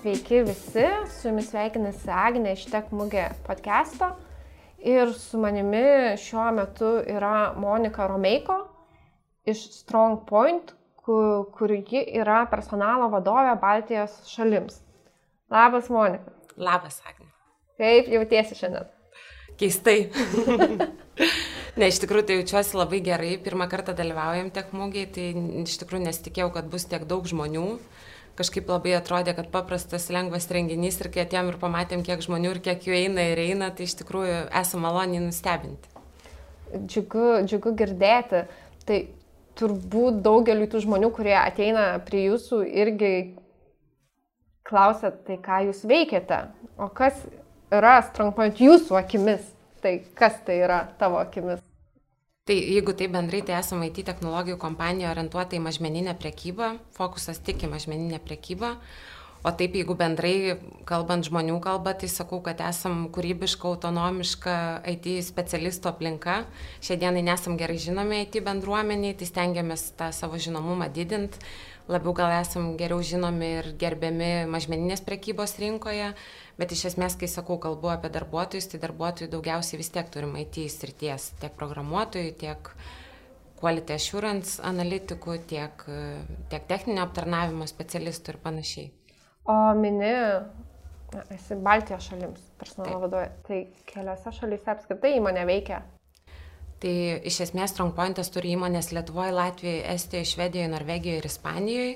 Sveiki visi, su jumis sveikinasi Agnė iš Tek Mugė podcast'o ir su manimi šiuo metu yra Monika Romeiko iš Strong Point, kur, kur ji yra personalo vadovė Baltijos šalims. Labas, Monika. Labas, Agnė. Kaip jautiesi šiandien? Keistai. ne, iš tikrųjų tai jaučiuosi labai gerai. Pirmą kartą dalyvaujam tiek mūgiai, tai iš tikrųjų nesitikėjau, kad bus tiek daug žmonių. Kažkaip labai atrodė, kad paprastas, lengvas renginys ir kai atėjom ir pamatėm, kiek žmonių ir kiek jų eina ir eina, tai iš tikrųjų esame maloniai nustebinti. Džiugu, džiugu girdėti. Tai turbūt daugeliu tų žmonių, kurie ateina prie jūsų, irgi klausia, tai ką jūs veikiate, o kas yra Strongpoint jūsų akimis, tai kas tai yra tavo akimis? Tai jeigu tai bendrai, tai esame IT technologijų kompanija orientuota į mažmeninę prekybą, fokusas tik į mažmeninę prekybą. O taip, jeigu bendrai kalbant žmonių kalbą, tai sakau, kad esam kūrybiška, autonomiška IT specialistų aplinka. Šiandienai nesam gerai žinomi IT bendruomeniai, tai stengiamės tą savo žinomumą didinti. Labiau gal esam geriau žinomi ir gerbiami mažmeninės prekybos rinkoje, bet iš esmės, kai sakau, kalbu apie darbuotojus, tai darbuotojų daugiausiai vis tiek turim IT srities, tiek programuotojų, tiek quality assurance analitikų, tiek, tiek techninio aptarnavimo specialistų ir panašiai. O mini, na, esi Baltijos šalims personalo vadovė, tai keliose šalyse apskritai įmonė veikia. Tai iš esmės Strongpointas turi įmonės Lietuvoje, Latvijoje, Estijoje, Švedijoje, Norvegijoje ir Ispanijoje,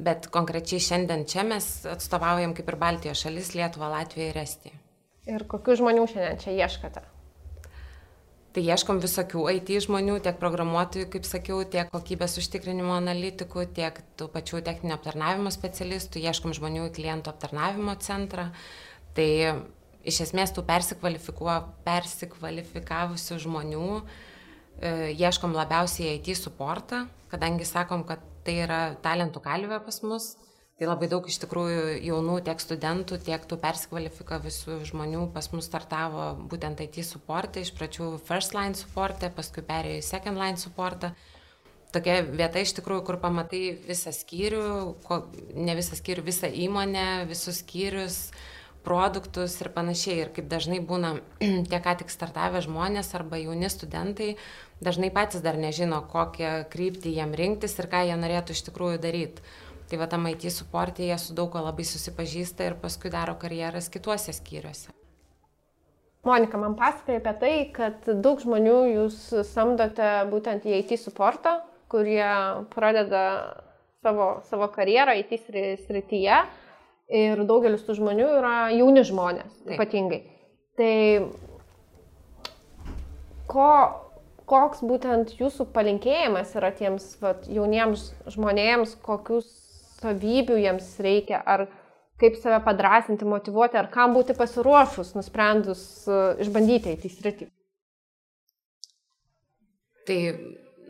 bet konkrečiai šiandien čia mes atstovaujam kaip ir Baltijos šalis Lietuvą, Latviją ir Estiją. Ir kokių žmonių šiandien čia ieškate? Tai ieškom visokių IT žmonių, tiek programuotojų, kaip sakiau, tiek kokybės užtikrinimo analitikų, tiek tų pačių techninio aptarnavimo specialistų, ieškom žmonių į klientų aptarnavimo centrą. Tai iš esmės tų persikvalifikavusių žmonių e, ieškom labiausiai IT supportą, kadangi sakom, kad tai yra talentų kalvė pas mus Tai labai daug iš tikrųjų jaunų tiek studentų, tiek tų persikvalifikavusių žmonių pas mus startavo būtent IT supportė, iš pradžių first line supportė, paskui perėjo į second line supportą. Tokia vieta iš tikrųjų, kur pamatai visą skyrių, ko, ne visą skyrių, visą įmonę, visus skyrius, produktus ir panašiai. Ir kaip dažnai būna tie ką tik startavę žmonės arba jauni studentai, dažnai patys dar nežino, kokią kryptį jiem rinktis ir ką jie norėtų iš tikrųjų daryti. Tai va tam IT suportė jie su daug ko labai susipažįsta ir paskui daro karjeras kituose skyriuose. Monika man pasakoja apie tai, kad daug žmonių jūs samdote būtent į IT suportą, kurie pradeda savo, savo karjerą IT srityje ir daugelis tų žmonių yra jauni žmonės Taip. ypatingai. Tai ko, koks būtent jūsų palinkėjimas yra tiems vat, jauniems žmonėms, kokius savybių jiems reikia, ar kaip save padrasinti, motivuoti, ar kam būti pasiruošus, nusprendus uh, išbandyti į tai sritį. Tai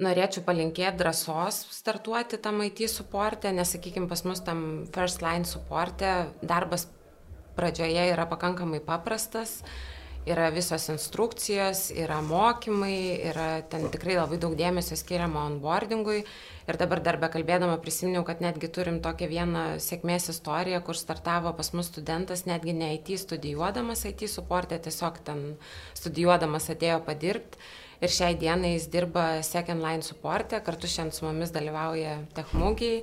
norėčiau palinkėti drąsos startuoti tam IT suportę, nes, sakykime, pas mus tam first line suportė darbas pradžioje yra pakankamai paprastas yra visos instrukcijos, yra mokymai, yra ten tikrai labai daug dėmesio skiriama onboardingui. Ir dabar dar bekalbėdama prisiminiau, kad netgi turim tokią vieną sėkmės istoriją, kur startavo pas mus studentas, netgi ne IT studijuodamas IT suportė, tiesiog ten studijuodamas atėjo padirbti. Ir šiai dienai jis dirba second line suportė, kartu šiandien su mumis dalyvauja techmugiai.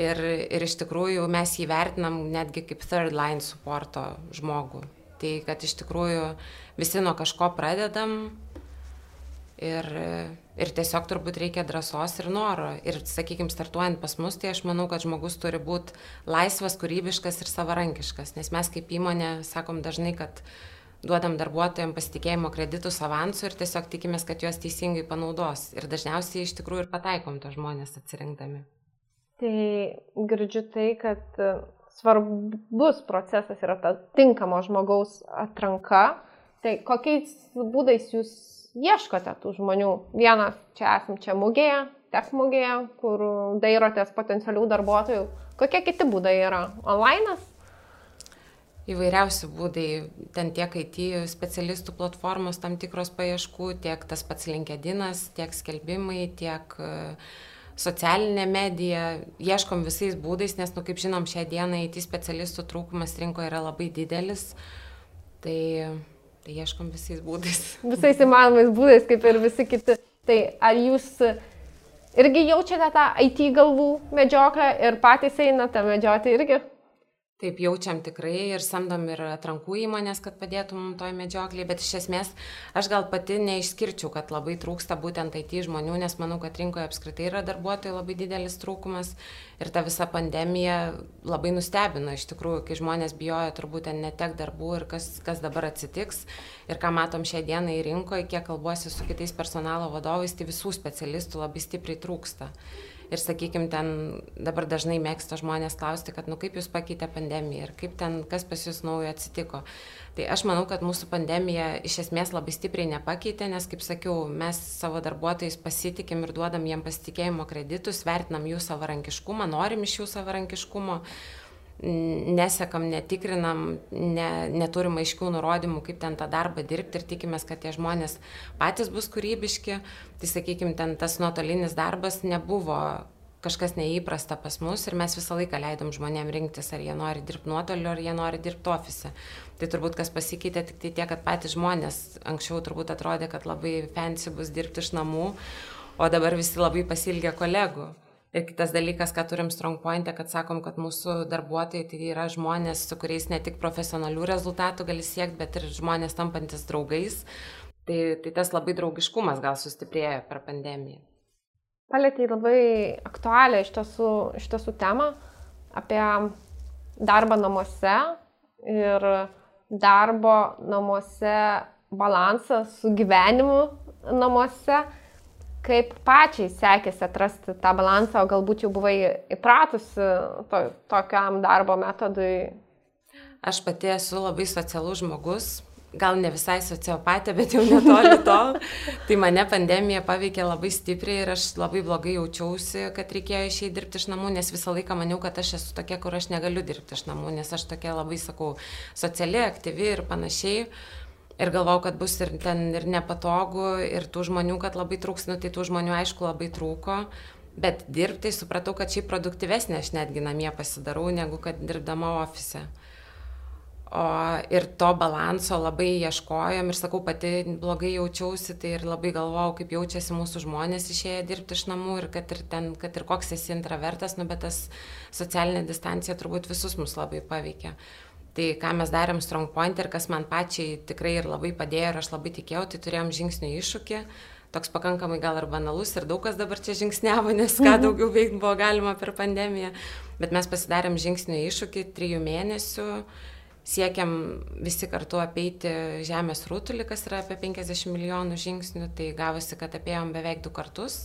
Ir, ir iš tikrųjų mes jį vertinam netgi kaip third line suporto žmogų. Tai kad iš tikrųjų visi nuo kažko pradedam ir, ir tiesiog turbūt reikia drąsos ir noro. Ir, sakykime, startuojant pas mus, tai aš manau, kad žmogus turi būti laisvas, kūrybiškas ir savarankiškas. Nes mes kaip įmonė sakom dažnai, kad duodam darbuotojams pasitikėjimo kreditus avansų ir tiesiog tikimės, kad juos teisingai panaudos. Ir dažniausiai iš tikrųjų ir pataikom to žmonės atsirinkdami. Tai girdžiu tai, kad svarbus procesas yra ta tinkamo žmogaus atranka. Tai kokiais būdais jūs ieškote tų žmonių? Vienas čia esam čia mugėje, tech mugėje, kur dairotės potencialių darbuotojų. Kokie kiti būdai yra? Online'as? Įvairiausi būdai, ten tiek IT specialistų platformos tam tikros paieškų, tiek tas pats LinkedInas, tiek skelbimai, tiek uh, socialinė medija, ieškom visais būdais, nes, nu, kaip žinom, šią dieną IT specialistų trūkumas rinkoje yra labai didelis. Tai, tai ieškom visais būdais. Visais įmanomais būdais, kaip ir visi kiti. Tai ar jūs irgi jaučiate tą IT galvų medžioklę ir patys einate medžioti irgi? Taip jaučiam tikrai ir samdom ir atrankų įmonės, kad padėtų mums toj medžiokliai, bet iš esmės aš gal pati neišskirčiau, kad labai trūksta būtent IT žmonių, nes manau, kad rinkoje apskritai yra darbuotojų labai didelis trūkumas ir ta visa pandemija labai nustebino iš tikrųjų, kai žmonės bijojo turbūt ten netek darbų ir kas, kas dabar atsitiks ir ką matom šią dieną į rinkoje, kiek kalbuosi su kitais personalo vadovais, tai visų specialistų labai stipriai trūksta. Ir sakykime, ten dabar dažnai mėgsta žmonės klausti, kad, nu, kaip jūs pakeitė pandemiją ir kaip ten, kas pas jūs naujo atsitiko. Tai aš manau, kad mūsų pandemija iš esmės labai stipriai nepakeitė, nes, kaip sakiau, mes savo darbuotojais pasitikim ir duodam jiem pasitikėjimo kreditus, vertinam jų savarankiškumą, norim iš jų savarankiškumo nesekam, netikrinam, ne, neturim aiškių nurodymų, kaip ten tą darbą dirbti ir tikimės, kad tie žmonės patys bus kūrybiški. Tai sakykime, ten tas nuotolinis darbas nebuvo kažkas neįprasta pas mus ir mes visą laiką leidom žmonėm rinktis, ar jie nori dirbti nuotoliu, ar jie nori dirbti ofise. Tai turbūt kas pasikeitė tik tai tiek, kad patys žmonės anksčiau turbūt atrodė, kad labai fancy bus dirbti iš namų, o dabar visi labai pasilgia kolegų. Ir kitas dalykas, ką turim strong point'e, kad sakom, kad mūsų darbuotojai tai yra žmonės, su kuriais ne tik profesionalių rezultatų gali siekti, bet ir žmonės tampantis draugais. Tai, tai tas labai draugiškumas gal sustiprėjo per pandemiją. Palėtė labai aktualią iš tiesų, iš tiesų temą apie darbą namuose ir darbo namuose balansą su gyvenimu namuose kaip pačiai sekėsi atrasti tą balansą, o galbūt jau buvai įpratusi to, tokiam darbo metodui? Aš pati esu labai socialus žmogus, gal ne visai sociopatė, bet jau netoli to. tai mane pandemija paveikė labai stipriai ir aš labai blogai jaučiausi, kad reikėjo išeiti dirbti iš namų, nes visą laiką maniau, kad aš esu tokia, kur aš negaliu dirbti iš namų, nes aš tokia labai, sakau, sociali, aktyvi ir panašiai. Ir galvau, kad bus ir ten ir nepatogu, ir tų žmonių, kad labai trūks, nu tai tų žmonių aišku labai trūko, bet dirbti supratau, kad šiaip produktyvesnė aš netgi namie pasidarau, negu kad dirbdama ofise. O ir to balanso labai ieškojom ir sakau, pati blogai jaučiausi, tai ir labai galvojau, kaip jaučiasi mūsų žmonės išėję dirbti iš namų ir kad ir, ten, kad ir koks esi intravertas, nu bet tas socialinė distancija turbūt visus mus labai paveikia. Tai ką mes darėm Strong Point ir kas man pačiai tikrai ir labai padėjo ir aš labai tikėjau, tai turėjom žingsnių iššūkį, toks pakankamai gal ir banalus ir daug kas dabar čia žingsniavo, nes ką mhm. daugiau veikti buvo galima per pandemiją, bet mes pasidarėm žingsnių iššūkį trijų mėnesių, siekiam visi kartu apeiti Žemės rutulį, kas yra apie 50 milijonų žingsnių, tai gavosi, kad apėjom beveik du kartus.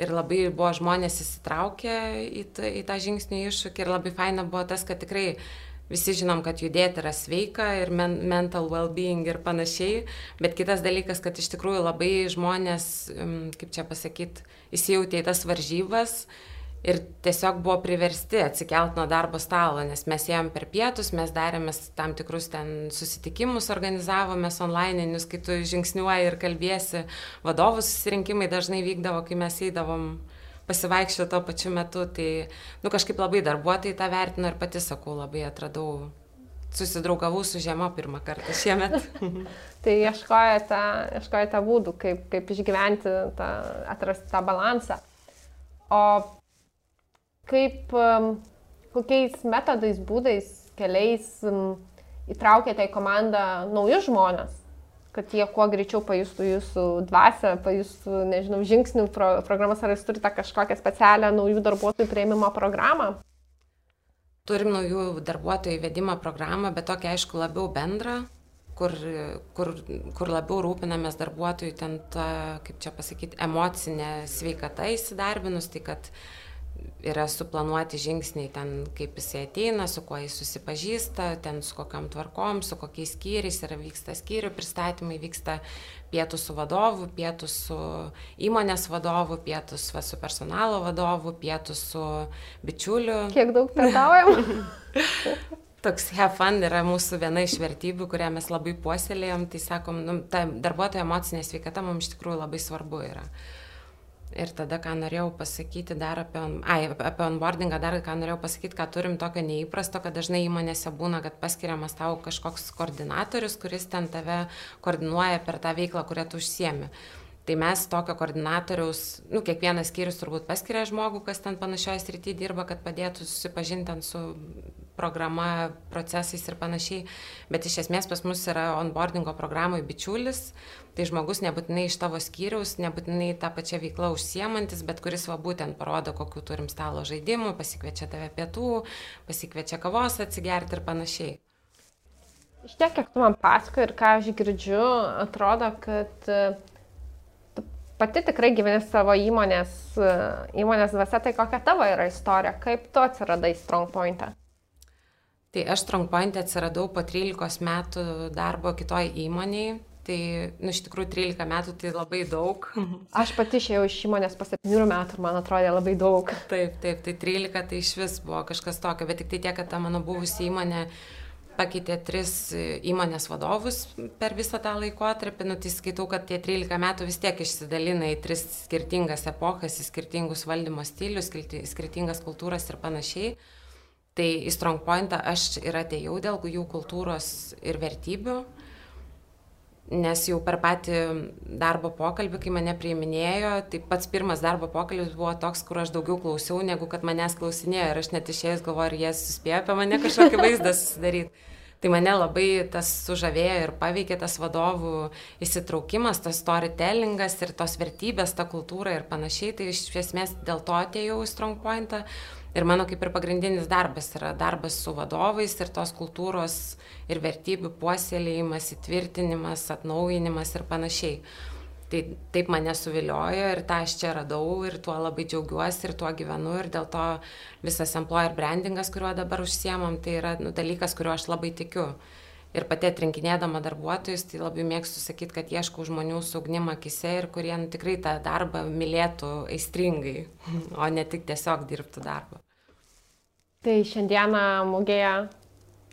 Ir labai buvo žmonės įsitraukę į, į tą žingsnių iššūkį. Ir labai faina buvo tas, kad tikrai visi žinom, kad judėti yra sveika ir men, mental well-being ir panašiai, bet kitas dalykas, kad iš tikrųjų labai žmonės, kaip čia pasakyti, įsijautė į tas varžybas ir tiesiog buvo priversti atsikelt nuo darbo stalo, nes mes ėjom per pietus, mes darėmės tam tikrus ten susitikimus, organizavomės online'inius, kai tu žingsniuoji ir kalbėsi, vadovų susirinkimai dažnai vykdavo, kai mes eidavom pasivaikščioti tuo pačiu metu, tai, nu, kažkaip labai darbuotojai tą vertino ir pati sakau, labai atradau, susidraugavau su žiema pirmą kartą šiemet. tai ieškojate, ieškojate būdų, kaip, kaip išgyventi, tą, atrasti tą balansą. O kaip, um, kokiais metodais, būdais, keliais um, įtraukėte į komandą naujus žmonės? Kad jie kuo greičiau pajustų jūsų dvasę, pajustų, nežinau, žingsnių pro, programas, ar jūs turite kažkokią specialią naujų darbuotojų prieimimo programą? Turim naujų darbuotojų įvedimo programą, bet tokia aišku labiau bendra, kur, kur, kur labiau rūpinamės darbuotojų ten tą, kaip čia pasakyti, emocinę sveikatą įsidarbinus, tai kad uh, yra suplanuoti žingsniai ten, kaip jisai ateina, su kuo jis susipažįsta, ten su kokiam tvarkom, su kokiais skyriais yra vyksta skyrių pristatymai, vyksta pietų su vadovu, pietų su įmonės vadovu, pietų va, su personalo vadovu, pietų su bičiuliu. Kiek daug pietaujam? Toks have fun yra mūsų viena iš vertybių, kurią mes labai puoselėjom, tai sakom, nu, ta darbuotojo emocinė sveikata mums iš tikrųjų labai svarbu yra. Ir tada, ką norėjau pasakyti dar apie, ai, apie onboardingą, dar ką norėjau pasakyti, ką turim tokio neįprasto, kad dažnai įmonėse būna, kad paskiriamas tau kažkoks koordinatorius, kuris ten tave koordinuoja per tą veiklą, kurią tu užsiemi. Tai mes tokio koordinatoriaus, nu, kiekvienas skyrius turbūt paskiria žmogų, kas ten panašioje srityje dirba, kad padėtų susipažinti su programa, procesais ir panašiai. Bet iš esmės pas mus yra onboardingo programoje bičiulis, tai žmogus nebūtinai iš tavo skyriaus, nebūtinai tą pačią veiklą užsiemantis, bet kuris va būtent parodo, kokiu turim stalo žaidimų, pasikviečia tave pietų, pasikviečia kavos atsigerti ir panašiai. Iš tiek, kiek tu man pasakoji ir ką aš girdžiu, atrodo, kad pati tikrai gyveni savo įmonės, įmonės dvasia, tai kokia tavo yra istorija, kaip tu atsiradai StrongPoint'e? Tai aš StrongPoint'e atsiradau po 13 metų darbo kitoj įmoniai. Tai, nu, iš tikrųjų, 13 metų tai labai daug. Aš pati išėjau iš įmonės po 7 metų man atrodė labai daug. Taip, taip, tai 13 tai iš vis buvo kažkas tokio, bet tik tai tiek, kad ta mano buvusi įmonė pakeitė tris įmonės vadovus per visą tą laikotarpį, nu, tai skaitau, kad tie 13 metų vis tiek išsidalina į tris skirtingas epochas, į skirtingus valdymo stilius, skirtingas kultūras ir panašiai. Tai į Strong Pointą aš ir atėjau dėl jų kultūros ir vertybių, nes jau per patį darbo pokalbį, kai mane priiminėjo, tai pats pirmas darbo pokalbis buvo toks, kur aš daugiau klausiau, negu kad manęs klausinėjo ir aš net išėjęs galvoju, ar jie suspėjo apie mane kažkokį vaizdą susidaryti. Tai mane labai tas sužavėjo ir paveikė tas vadovų įsitraukimas, tas storytellingas ir tos vertybės, ta kultūra ir panašiai. Tai iš esmės dėl to atėjau į Strong Pointą. Ir mano kaip ir pagrindinis darbas yra darbas su vadovais ir tos kultūros ir vertybių puoselėjimas, įtvirtinimas, atnaujinimas ir panašiai. Tai taip mane suviliojo ir tą aš čia radau ir tuo labai džiaugiuosi ir tuo gyvenu ir dėl to visas employer brandingas, kuriuo dabar užsiemam, tai yra nu, dalykas, kuriuo aš labai tikiu. Ir pati atrinkinėdama darbuotojus, tai labai mėgstu sakyti, kad ieškau žmonių su ugnim akise ir kurie nu, tikrai tą darbą mylėtų aistringai, o ne tik tiesiog dirbtų darbą. Tai šiandieną mugėje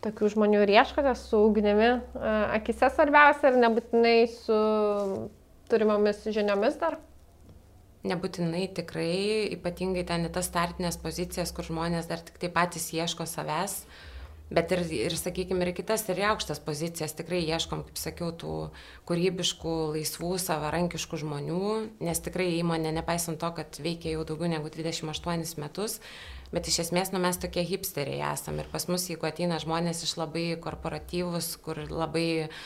tokių žmonių ir ieškote su ugnimi akise svarbiausia ir nebūtinai su turimomis žiniomis dar? Nebūtinai tikrai, ypatingai ten į tas startinės pozicijas, kur žmonės dar tik tai patys ieško savęs, bet ir, ir sakykime, ir kitas, ir aukštas pozicijas tikrai ieškom, kaip sakiau, tų kūrybiškų, laisvų, savarankiškų žmonių, nes tikrai įmonė, nepaisant to, kad veikia jau daugiau negu 28 metus, bet iš esmės, nu, mes tokie hipsteriai esame ir pas mus, jeigu ateina žmonės iš labai korporatyvus, kur labai uh,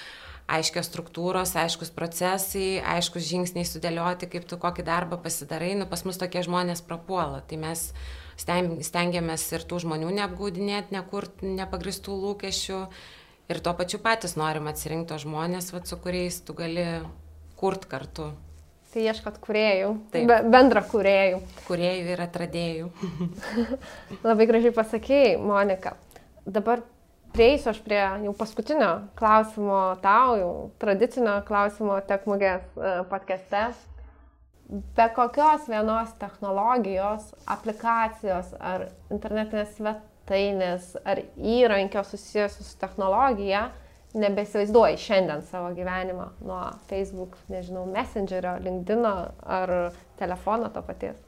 aiškios struktūros, aiškus procesai, aiškus žingsniai sudėlioti, kaip tu kokį darbą pasidarai, nu pas mus tokie žmonės prapuola. Tai mes stengiamės ir tų žmonių neapgaudinėti, nekurti nepagristų lūkesčių ir tuo pačiu patys norim atsirinkti žmonės, vat, su kuriais tu gali kurt kartu. Tai ieškot kuriejų. Be, bendra kuriejų. Kuriejų ir atradėjų. Labai gražiai pasakėjai, Monika. Dabar prieisiu aš prie jau paskutinio klausimo tau, jau tradicinio klausimo Tekmugės e, podcast'e. Be kokios vienos technologijos, aplikacijos ar internetinės svetainės ar įrankio susijęs su technologija nebesivaizduoji šiandien savo gyvenimą nuo Facebook, nežinau, Messengerio, LinkedIn ar telefono to paties.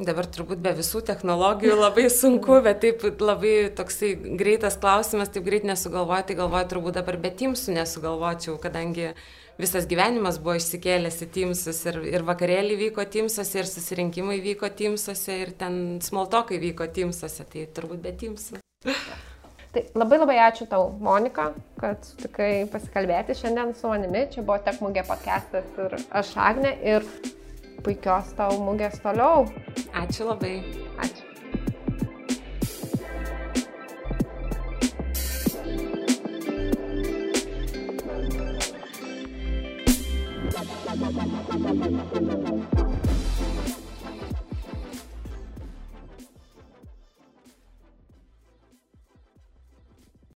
Dabar turbūt be visų technologijų labai sunku, bet taip labai toksai greitas klausimas, taip greit nesugalvoti, tai galvoju, turbūt dabar be Teamsų nesugalvočiau, kadangi visas gyvenimas buvo išsikėlęs į Teamsus ir, ir vakarėlį vyko Teamsuose, ir susirinkimai vyko Teamsuose, ir ten smoltokai vyko Teamsuose, tai turbūt be Teamsų. Tai labai labai ačiū tau, Monika, kad sutikai pasikalbėti šiandien su manimi. Čia buvo Tekmugė podcastas ir aš Agne. Ir puikios tau mugės toliau. Ačiū labai.